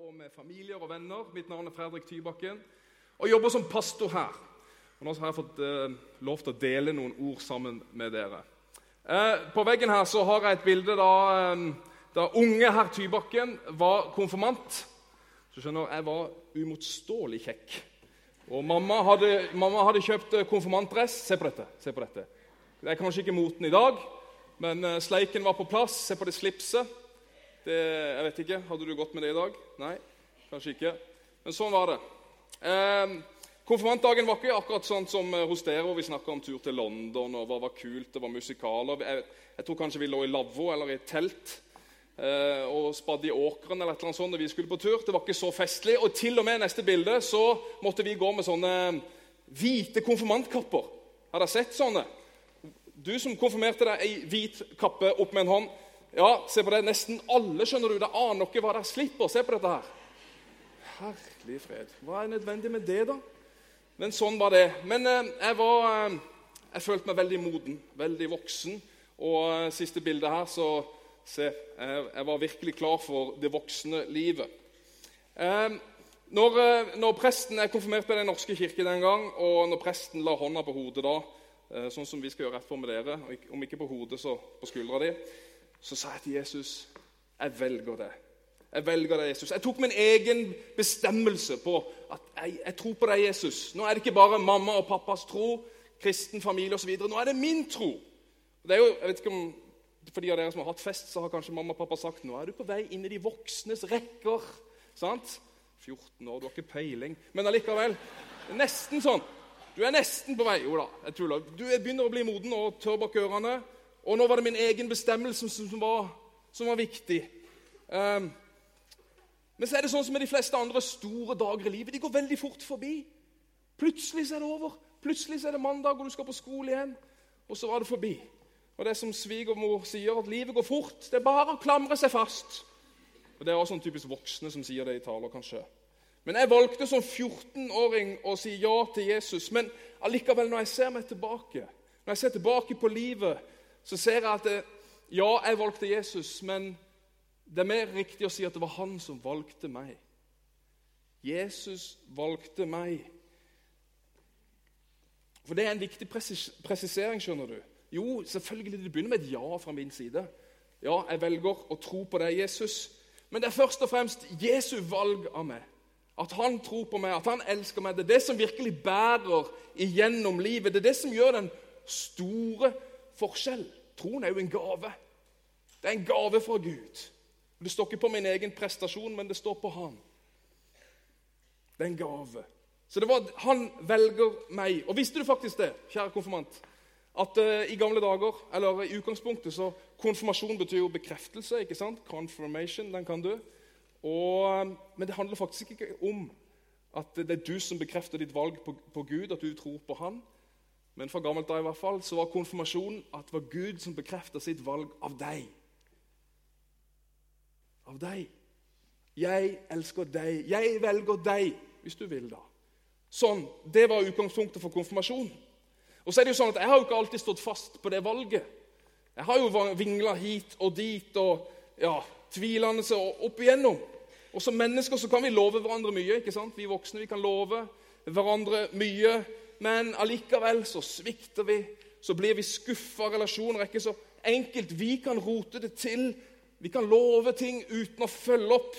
og med familier og venner. Mitt navn er Fredrik Tybakken og jobber som pastor her. Og nå har jeg fått eh, lov til å dele noen ord sammen med dere. Eh, på veggen her så har jeg et bilde da, eh, da unge herr Tybakken var konfirmant. Så skjønner Jeg var uimotståelig kjekk. Og mamma hadde, mamma hadde kjøpt eh, konfirmantdress. Se på dette. se på dette. Det er kanskje ikke moten i dag, men eh, sleiken var på plass. Se på det slipset. Det, jeg vet ikke, Hadde du gått med det i dag? Nei, kanskje ikke. Men sånn var det. Eh, konfirmantdagen var ikke akkurat sånn som eh, hos dere, hvor vi snakka om tur til London og hva var kult, det var musikaler. Jeg, jeg tror kanskje vi lå i lavvo eller i telt eh, og spadde i åkeren eller et eller annet sånt da vi skulle på tur. Det var ikke så festlig. Og til og med neste bilde så måtte vi gå med sånne hvite konfirmantkapper. Har dere sett sånne? Du som konfirmerte deg i hvit kappe opp med en hånd. Ja, se på det. Nesten alle skjønner du. Det aner ikke hva de slipper. Se på dette her. Herlig fred. Hva er nødvendig med det, da? Men sånn var det. Men eh, jeg var eh, Jeg følte meg veldig moden, veldig voksen. Og eh, siste bildet her, så se jeg, jeg var virkelig klar for det voksne livet. Eh, når, eh, når, presten, Jeg konfirmerte Den norske kirke den gang, og når presten la hånda på hodet da, eh, sånn som vi skal gjøre rett for med dere, om ikke på hodet, så på skuldra di så sa jeg til Jesus jeg velger det. Jeg velger deg, Jesus. Jeg tok min egen bestemmelse på at jeg, jeg, tror på deg, Jesus. Nå er det ikke bare mamma og pappas tro, kristen familie osv. Nå er det min tro. Det er jo, jeg vet ikke om, For de av dere som har hatt fest, så har kanskje mamma og pappa sagt nå er du på vei inn i de voksnes rekker. sant? 14 år, du har ikke peiling. Men allikevel. Nesten sånn. Du er nesten på vei. Jo da, jeg tuller. Du begynner å bli moden og tørr bak ørene. Og nå var det min egen bestemmelse som var, som var viktig. Um, men så er det sånn som med de fleste andre store dager i livet. De går veldig fort forbi. Plutselig så er det over. Plutselig så er det mandag, og du skal på skole igjen. Og så var det forbi. Og det er som svigermor sier, at livet går fort. Det er bare å klamre seg fast. Og Det er også sånn typisk voksne som sier det i taler, kanskje. Men jeg valgte som 14-åring å si ja til Jesus. Men allikevel, når jeg ser meg tilbake, når jeg ser tilbake på livet, så ser jeg at det, ja, jeg valgte Jesus, men det er mer riktig å si at det var han som valgte meg. Jesus valgte meg. For det er en viktig presisering, skjønner du. Jo, selvfølgelig, det begynner med et ja fra min side. Ja, jeg velger å tro på deg, Jesus. Men det er først og fremst Jesu valg av meg. At han tror på meg, at han elsker meg. Det er det som virkelig bærer igjennom livet. Det er det som gjør den store forskjell. Troen er jo en gave. Det er en gave fra Gud. Det står ikke på min egen prestasjon, men det står på Han. Det er en gave. Så det var Han velger meg. Og visste du faktisk det, kjære konfirmant, at uh, i gamle dager, eller i utgangspunktet, så Konfirmasjon betyr jo bekreftelse. ikke sant? Confirmation, den kan du. Og, uh, men det handler faktisk ikke om at det er du som bekrefter ditt valg på, på Gud, at du tror på Han. Men for gammelt av i hvert fall, så var konfirmasjonen at det var Gud som bekrefta sitt valg av deg. Av deg. Jeg elsker deg. Jeg velger deg, hvis du vil, da. Sånn. Det var utgangspunktet for konfirmasjonen. Og så er det jo sånn at Jeg har jo ikke alltid stått fast på det valget. Jeg har jo vingla hit og dit og ja, tvilende og opp igjennom. Og Som mennesker så kan vi love hverandre mye. ikke sant? Vi voksne vi kan love hverandre mye. Men allikevel så svikter vi, så blir vi skuffa. Relasjoner er ikke så enkelt. Vi kan rote det til. Vi kan love ting uten å følge opp.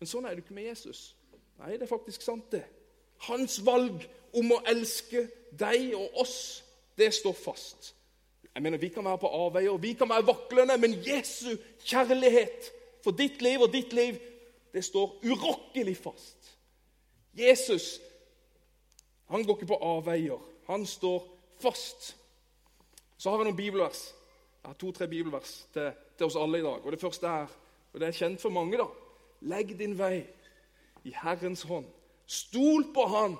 Men sånn er det ikke med Jesus. Nei, det er faktisk sant, det. Hans valg om å elske deg og oss, det står fast. Jeg mener, Vi kan være på avveier, vi kan være vaklende, men Jesu kjærlighet for ditt liv og ditt liv, det står urokkelig fast. Jesus han går ikke på avveier. Han står fast. Så har jeg noen bibelvers. Jeg har to-tre bibelvers til, til, oss alle i dag. Og Det første er, og det er kjent for mange, da Legg din vei i Herrens hånd. Stol på Han,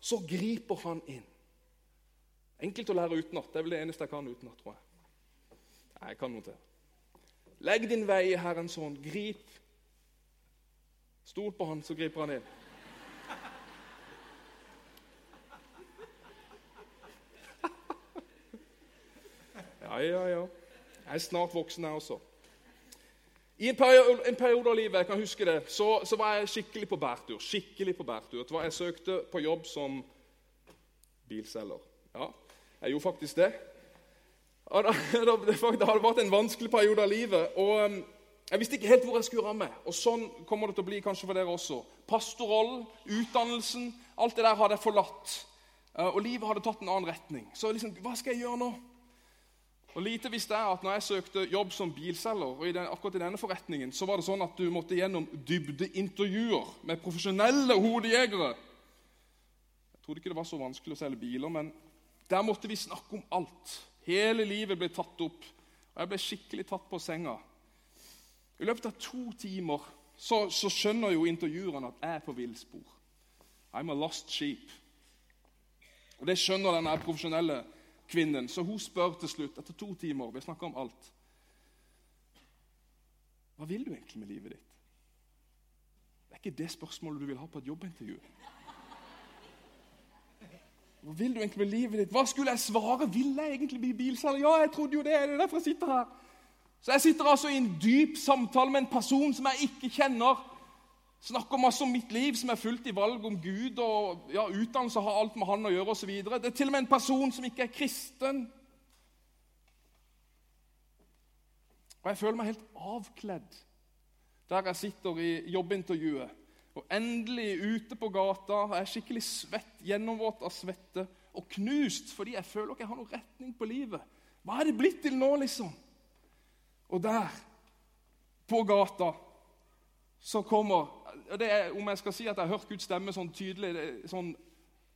så griper Han inn. Enkelt å lære utenat. Det er vel det eneste jeg kan utenat, tror jeg. Nei, jeg kan noe til. Legg din vei i Herrens hånd. Grip. Stol på Han, så griper Han inn. Ja, ja. Jeg er snart voksen, jeg også. I en periode, en periode, av livet jeg kan huske det, så, så, var jeg skikkelig på bærtur. skikkelig på bærtur. Det var, jeg søkte på jobb som bilselger. Ja, jeg gjorde faktisk det. Det hadde vært en vanskelig periode av livet. og um, Jeg visste ikke helt hvor jeg skulle ramme. Og Sånn kommer det til å bli kanskje for dere også. Pastorrollen, utdannelsen, alt det der hadde jeg forlatt. Uh, og livet hadde tatt en annen retning. Så liksom, hva skal jeg gjøre nå? Og Lite visste jeg at når jeg søkte jobb som bilselger, og i den, akkurat i denne forretningen, så var det sånn at du måtte gjennom dybdeintervjuer med profesjonelle hodejegere. Jeg trodde ikke det var så vanskelig å selge biler, men der måtte vi snakke om alt. Hele livet ble tatt opp, og jeg ble skikkelig tatt på senga. I løpet av to timer så, så skjønner jo intervjuerne at jeg er på villspor. I'm a lost sheep. Og Det skjønner denne profesjonelle kvinnen, så hun spør til slutt, etter to timer Vi snakker om alt. Hva vil du egentlig med livet ditt? Det er ikke det spørsmålet du vil ha på et jobbintervju. Hva vil du egentlig med livet ditt? Hva skulle jeg svare? Vil jeg egentlig bli bilselger? Ja, jeg trodde jo det. Det er derfor jeg sitter her. Så jeg sitter altså i en dyp samtale med en person som jeg ikke kjenner. Snakker masse om mitt liv som er fullt i valg om Gud og ja, utdannelse har alt med han å gjøre osv. Det er til og med en person som ikke er kristen. Og jeg føler meg helt avkledd der jeg sitter i jobbintervjuet. Og endelig ute på gata jeg er skikkelig svett, gjennomvåt av svette og knust fordi jeg føler ikke jeg har noen retning på livet. Hva er det blitt til nå, liksom? Og der, på gata, så kommer det er, Om jeg skal si at jeg har hørt Guds stemme sånn tydelig, sånn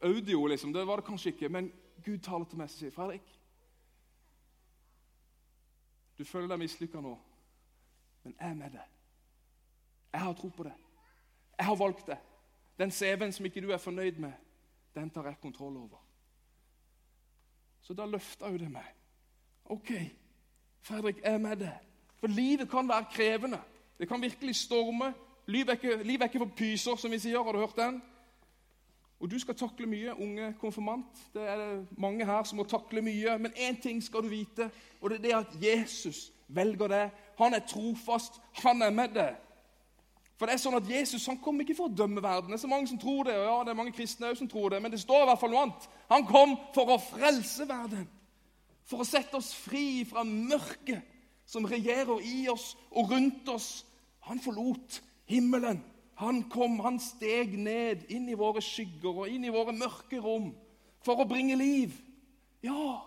audio, liksom, det var det kanskje ikke, men Gud taler til meg og sier, 'Fredrik, du føler deg mislykka nå, men jeg er med deg. Jeg har tro på det. Jeg har valgt det. Den CV-en som ikke du er fornøyd med, den tar jeg kontroll over. Så da løfta jo det meg. OK, Fredrik, jeg er med deg. For livet kan være krevende. Det kan virkelig storme. Livet er, livet er ikke for pyser, som vi sier. Har du hørt den? Og du skal takle mye, unge konfirmant. Det er det mange her som må takle mye. Men én ting skal du vite, og det er det at Jesus velger deg. Han er trofast. Han er med deg. For det er sånn at Jesus han kom ikke for å dømme verden. Det er så mange som tror det, og ja, det er mange kristne som tror det, men det står i hvert fall noe annet. Han kom for å frelse verden. For å sette oss fri fra mørket som regjerer i oss og rundt oss. Han forlot himmelen. Han kom, han steg ned inn i våre skygger og inn i våre mørke rom for å bringe liv. Ja,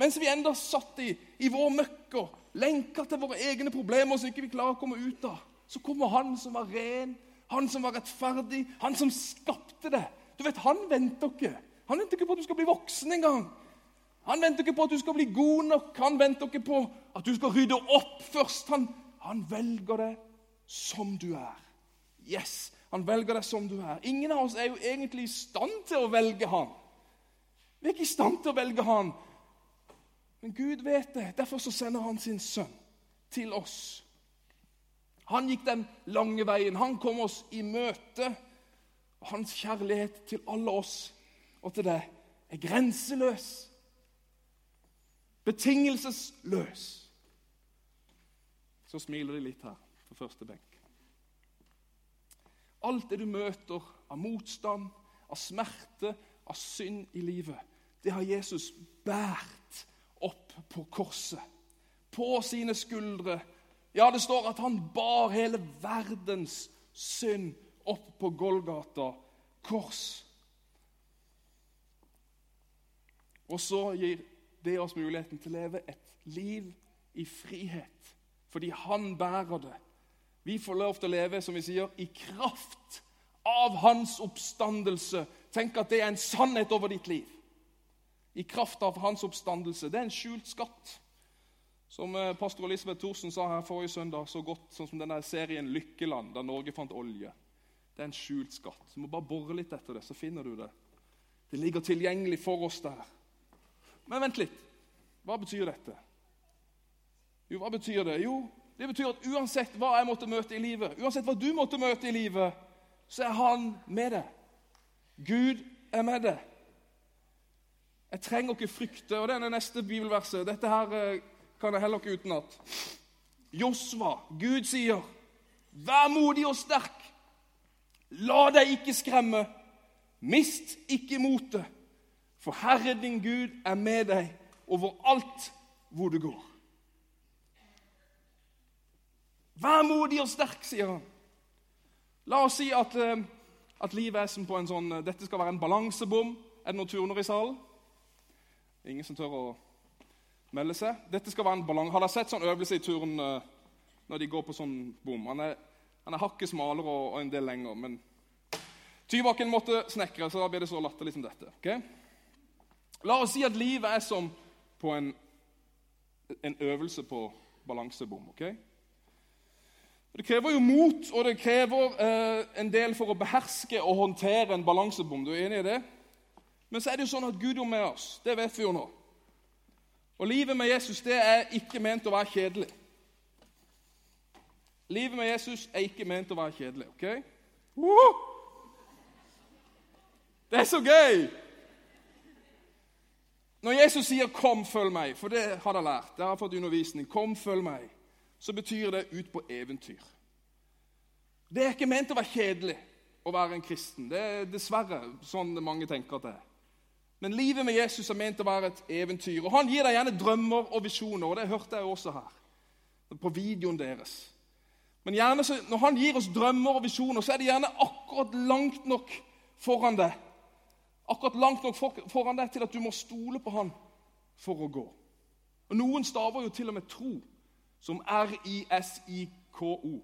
mens vi enda satt i, i vår møkker, lenka til våre egne problemer som ikke vi klarer å komme ut av, så kommer han som var ren, han som var rettferdig, han som skapte det. Du vet, Han venter ikke Han venter ikke på at du skal bli voksen engang. Han venter ikke på at du skal bli god nok, han venter ikke på at du skal rydde opp først. Han, han velger det som du er. Yes, Han velger deg som du er. Ingen av oss er jo egentlig i stand til å velge han. Vi er ikke i stand til å velge han. Men Gud vet det. Derfor så sender han sin sønn til oss. Han gikk den lange veien. Han kom oss i møte. Hans kjærlighet til alle oss og til deg er grenseløs. Betingelsesløs. Så smiler de litt her første benk. Alt det du møter av motstand, av smerte, av synd i livet, det har Jesus båret opp på korset. På sine skuldre. Ja, det står at han bar hele verdens synd opp på Golgata kors. Og så gir det oss muligheten til å leve et liv i frihet, fordi han bærer det vi får lov til å leve som vi sier, i kraft av hans oppstandelse. Tenk at det er en sannhet over ditt liv. I kraft av hans oppstandelse. Det er en skjult skatt. Som eh, pastor Elisabeth Thorsen sa her forrige søndag, så godt som denne serien 'Lykkeland', da Norge fant olje. Det er en skjult skatt. Du må bare bore litt etter det, så finner du det. Det ligger tilgjengelig for oss der. Men vent litt. Hva betyr dette? Jo, hva betyr det? Jo, det betyr at uansett hva jeg måtte møte i livet, uansett hva du måtte møte i livet, så er han med deg. Gud er med deg. Jeg trenger ikke frykte. Og det er det neste bibelverset. Dette her eh, kan jeg heller ikke utenat. Josva, Gud sier, 'Vær modig og sterk. La deg ikke skremme. Mist ikke motet, for Herre din Gud er med deg overalt hvor du går.' Vær modig og sterk, sier han. La oss si at, eh, at livet er som på en sånn eh, Dette skal være en balansebom. Er det noen turner i salen? Ingen som tør å melde seg? Dette skal være en balans. Har dere sett sånn øvelse i turn eh, når de går på sånn bom? Han er, han er hakket smalere og, og, en del lenger, men Tyvaken måtte snekre, så da blir det så latterlig som dette. Okay? La oss si at livet er som på en, en øvelse på balansebom. ok? Det krever jo mot, og det krever eh, en del for å beherske og håndtere en balansebom. Du er enig i det? Men så er det jo sånn at Gud er med oss. Det vet vi jo nå. Og livet med Jesus det er ikke ment å være kjedelig. Livet med Jesus er ikke ment å være kjedelig. ok? Det er så gøy! Når Jesus sier 'kom, følg meg', for det har jeg lært, Det har fått undervisning 'Kom, følg meg', så betyr det ut på eventyr. Det er ikke ment å være kjedelig å være en kristen. Det er dessverre sånn mange tenker at det er. Men livet med Jesus er ment å være et eventyr. Og Han gir deg gjerne drømmer og visjoner, og det hørte jeg også her. På videoen deres. Men gjerne så, når han gir oss drømmer og visjoner, så er det gjerne akkurat langt nok foran deg. Akkurat langt nok for, foran deg til at du må stole på han for å gå. Og Noen staver jo til og med tro som R-I-S-I-K-O.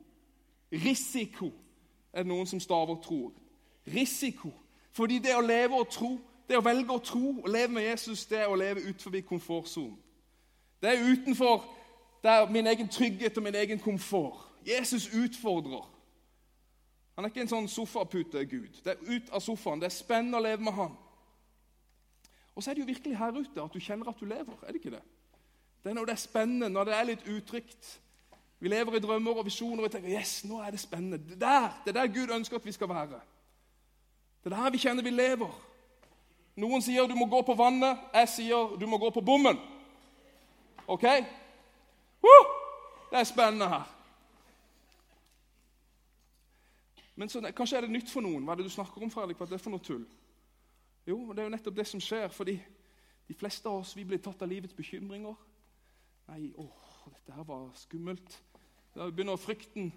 Risiko er det noen som staver tro. Risiko. Fordi det å leve og tro, det å velge å tro og leve med Jesus, det er å leve utenfor komfortsonen. Det er utenfor der min egen trygghet og min egen komfort. Jesus utfordrer. Han er ikke en sånn sofapute-gud. Det er ut av sofaen. Det er spennende å leve med han. Og så er det jo virkelig her ute at du kjenner at du lever. er det ikke det? Det er når det er spennende, når det er litt utrygt. Vi lever i drømmer og visjoner og tenker yes, nå er det spennende. Det, der, det er der Gud ønsker at vi skal være. Det er der vi kjenner vi lever. Noen sier du må gå på vannet, jeg sier du må gå på bommen. OK? Uh, det er spennende her. Men så, kanskje er det nytt for noen. Hva er det du snakker om, Fredrik? Hva er det for noe tull? Jo, det er jo nettopp det som skjer. fordi de fleste av oss vi blir tatt av livets bekymringer. Nei, åh, dette her var skummelt. Da begynner frykten,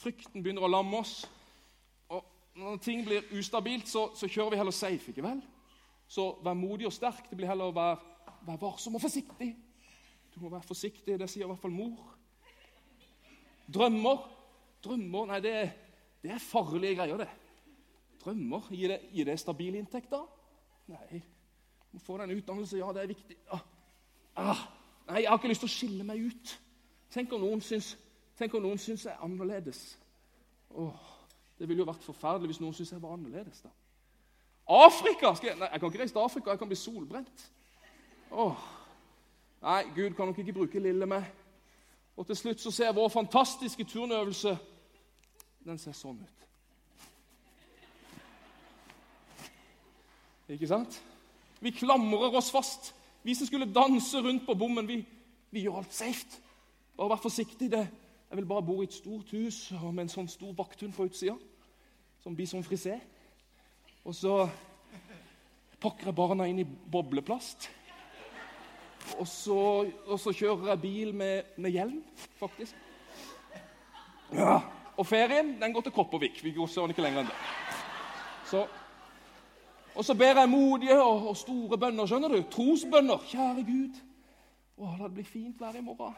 frykten begynner å lamme oss. Og når ting blir ustabilt, så, så kjører vi heller safe, ikke vel? Så vær modig og sterk. Det blir heller å være, være varsom og forsiktig. Du må være forsiktig. Det sier i hvert fall mor. Drømmer. Drømmer Nei, det det er farlige greier, det. Drømmer. Gir det, gir det stabil inntekt, da? Nei. Må få deg en utdannelse. Ja, det er viktig. Ah. Ah. Nei, jeg har ikke lyst til å skille meg ut. Tenk om noen syns, om noen syns jeg er annerledes. Åh, det ville jo vært forferdelig hvis noen syntes jeg var annerledes. da. Afrika! Jeg, nei, jeg kan ikke reise til Afrika. Jeg kan bli solbrent. Åh. Nei, Gud kan nok ikke bruke lille meg. Og til slutt så ser vår fantastiske turnøvelse den ser sånn ut. Ikke sant? Vi klamrer oss fast. Vi som skulle danse rundt på bommen, vi, vi gjør alt safe. Bare vær forsiktig. Det. Jeg vil bare bo i et stort hus med en sånn stor vakthund på utsida. Som bison frisé. Og så pakker jeg barna inn i bobleplast. Og så, og så kjører jeg bil med, med hjelm, faktisk. Ja. Og ferien den går til Kopervik. Vi går søren ikke lenger enn det. Så, og så ber jeg modige og, og, store bønner. skjønner du? Trosbønner. Kjære Gud. Å, la det bli fint vær i morgen.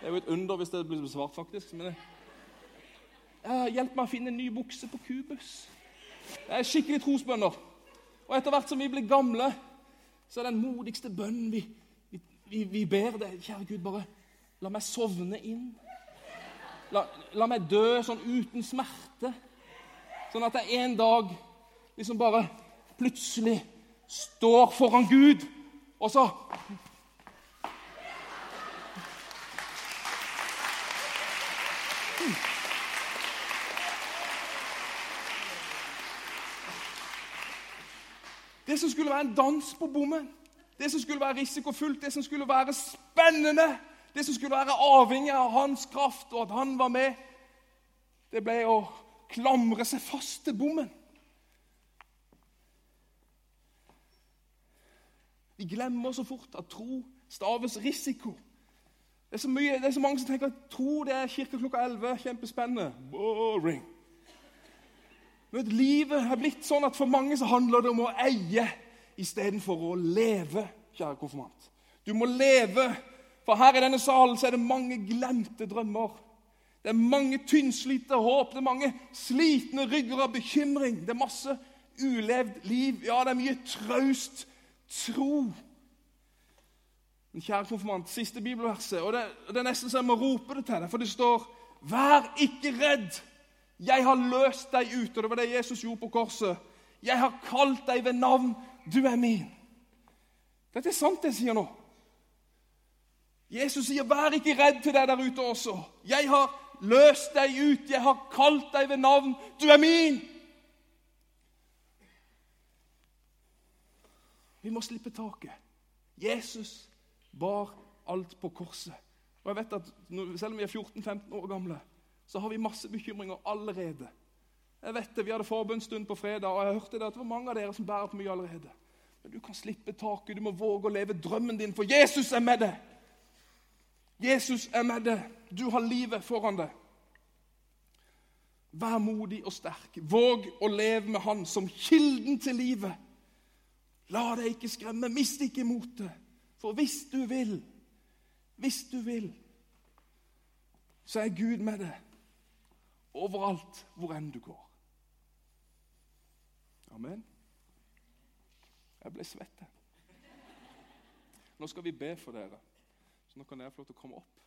Det er jo et under hvis det blir besvart, faktisk. Men det, Eh, hjelp meg å finne en ny bukse på Kubus. Det er skikkelig trosbønner. Og etter hvert som vi blir gamle, så er den modigste bønnen vi, vi, vi ber det, Kjære Gud, bare la meg sovne inn La, la, meg dø sånn uten smerte. Sånn at jeg en dag liksom bare plutselig står foran Gud, og så Det som skulle være en dans på bommen, det som skulle være risikofullt, det som skulle være spennende, Det som skulle være avhengig av hans kraft, og at han var med, det ble å klamre seg fast til bommen. Vi glemmer så fort at tro staves risiko. Det er, mye, det er så mange som tenker at tro det er kirke klokka 11. Kjempespennende. Boring. Men Livet har blitt sånn at for mange så handler det om å eie istedenfor å leve, kjære konfirmant. Du må leve, for her i denne salen så er det mange glemte drømmer. Det er mange tynnslitne håp, det er mange slitne rygger av bekymring. Det er masse ulevd liv. Ja, det er mye traust tro. Men kjære konfirmant, siste bibelverset, og det, det, er nesten så jeg må rope det til deg, for det står Vær ikke redd! Jeg har løst deg ut. Og det var det Jesus gjorde på korset. Jeg har kalt deg ved navn. Du er min. Dette er sant, det jeg sier nå. Jesus sier, 'Vær ikke redd til deg der ute også.' 'Jeg har løst deg ut. Jeg har kalt deg ved navn. Du er min.' Vi må slippe taket. Jesus bar alt på korset. Og jeg vet at Selv om vi er 14-15 år gamle, så har vi masse bekymringer allerede. Jeg vet det, Vi hadde forbundsstund på fredag, og jeg hørte det at det var mange av dere som bærer på mye allerede. Men du kan slippe taket, du må våge å leve drømmen din, for Jesus er med deg. Jesus er med deg. Du har livet foran deg. Vær modig og sterk. Våg å leve med Han som kilden til livet. La deg ikke skremme. Mist ikke motet. For hvis du vil, hvis du vil, så er Gud med deg overalt hvor enn du går. Amen. Jeg ble svett. Nå skal vi be for dere, så nå kan dere få lov til å komme opp.